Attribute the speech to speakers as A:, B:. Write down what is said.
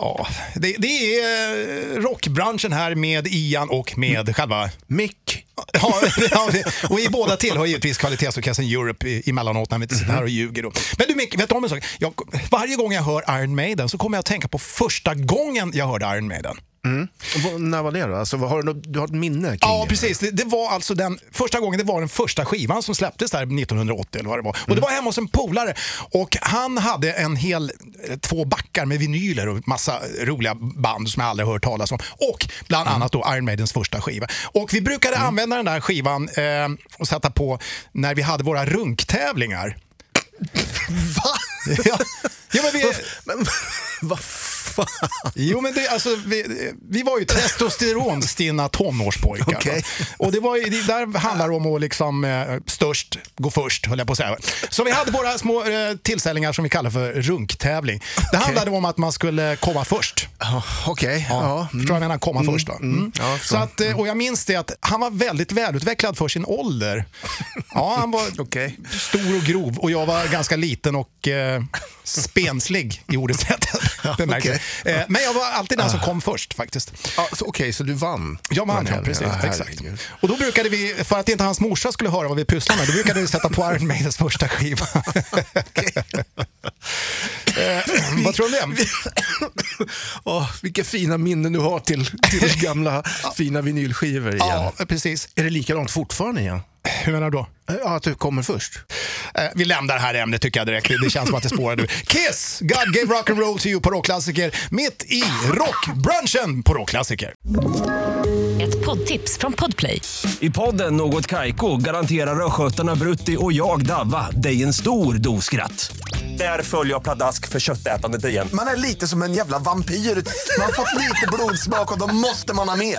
A: Ja, det, det är eh, rockbranschen här med Ian och med själva...
B: Mick.
A: Ja, och i båda tillhör givetvis kvalitetsorkestern Europe i- emellanåt när vi inte sitter här och ljuger. Då. Men du Mick, vet du om en sak? Jag, varje gång jag hör Iron Maiden så kommer jag att tänka på första gången jag hörde Iron Maiden.
B: Och När var det då? Alltså, har du, du har ett minne kring
A: Ja,
B: det?
A: precis. Det, det var alltså den första gången, det var den första skivan som släpptes där 1980 eller vad det var. Och det var hemma hos en polare och han hade en hel, eh, två backar med vinyler och massa roliga band som jag aldrig hört talas om. Och bland annat då Iron Maidens första skiva. Och vi brukade använda den där skivan eh, och sätta på när vi hade våra runktävlingar.
B: Va?
A: ja. Ja, men vi,
B: vad fan?
A: Jo, men det, alltså, vi, vi var ju testosteronstinna tonårspojkar. Va? Och det, var ju, det där handlar om att liksom, eh, störst gå först, höll jag på att säga. Så vi hade våra små eh, tillställningar som vi kallar för runktävling. Det handlade om att man skulle komma först.
B: Ja, Okej, ja.
A: Förstår du vad jag menar? Komma först. Då. Mm.
B: Ja, jag förstår.
A: så att, eh, och jag minns det att han var väldigt välutvecklad för sin ålder. Ja, han var
B: Okej.
A: stor och grov och jag var ganska liten och eh, spenslig i ordets rätta bemärkelse. Eh, men jag var alltid den som kom först faktiskt.
B: Så- Okej, så du vann?
A: Jag vann, ja, precis.
B: Ja,
A: exakt. Och då brukade vi, för att inte hans morsa skulle höra vad vi pysslade med, då brukade vi sätta på Iron Maidens första skiva. eh, vad tror du om det?
B: Åh, vilka fina minnen du har till, till gamla fina vinylskivor.
A: Ja, precis.
B: Är det likadant fortfarande igen?
A: Hur menar du då?
B: Ja, att du kommer först?
A: Eh, vi lämnar det här ämnet tycker jag direkt. Det känns som att det spårar nu. Kiss! God gave rock and roll to you på rockklassiker. Mitt i rockbrunchen på rockklassiker.
C: Ett poddtips från Podplay.
D: I podden Något Kaiko garanterar östgötarna Brutti och jag, Davva, dig en stor dos skratt. Där följer jag pladask för köttätandet igen.
E: Man är lite som en jävla vampyr. Man har fått lite blodsmak och då måste man ha mer.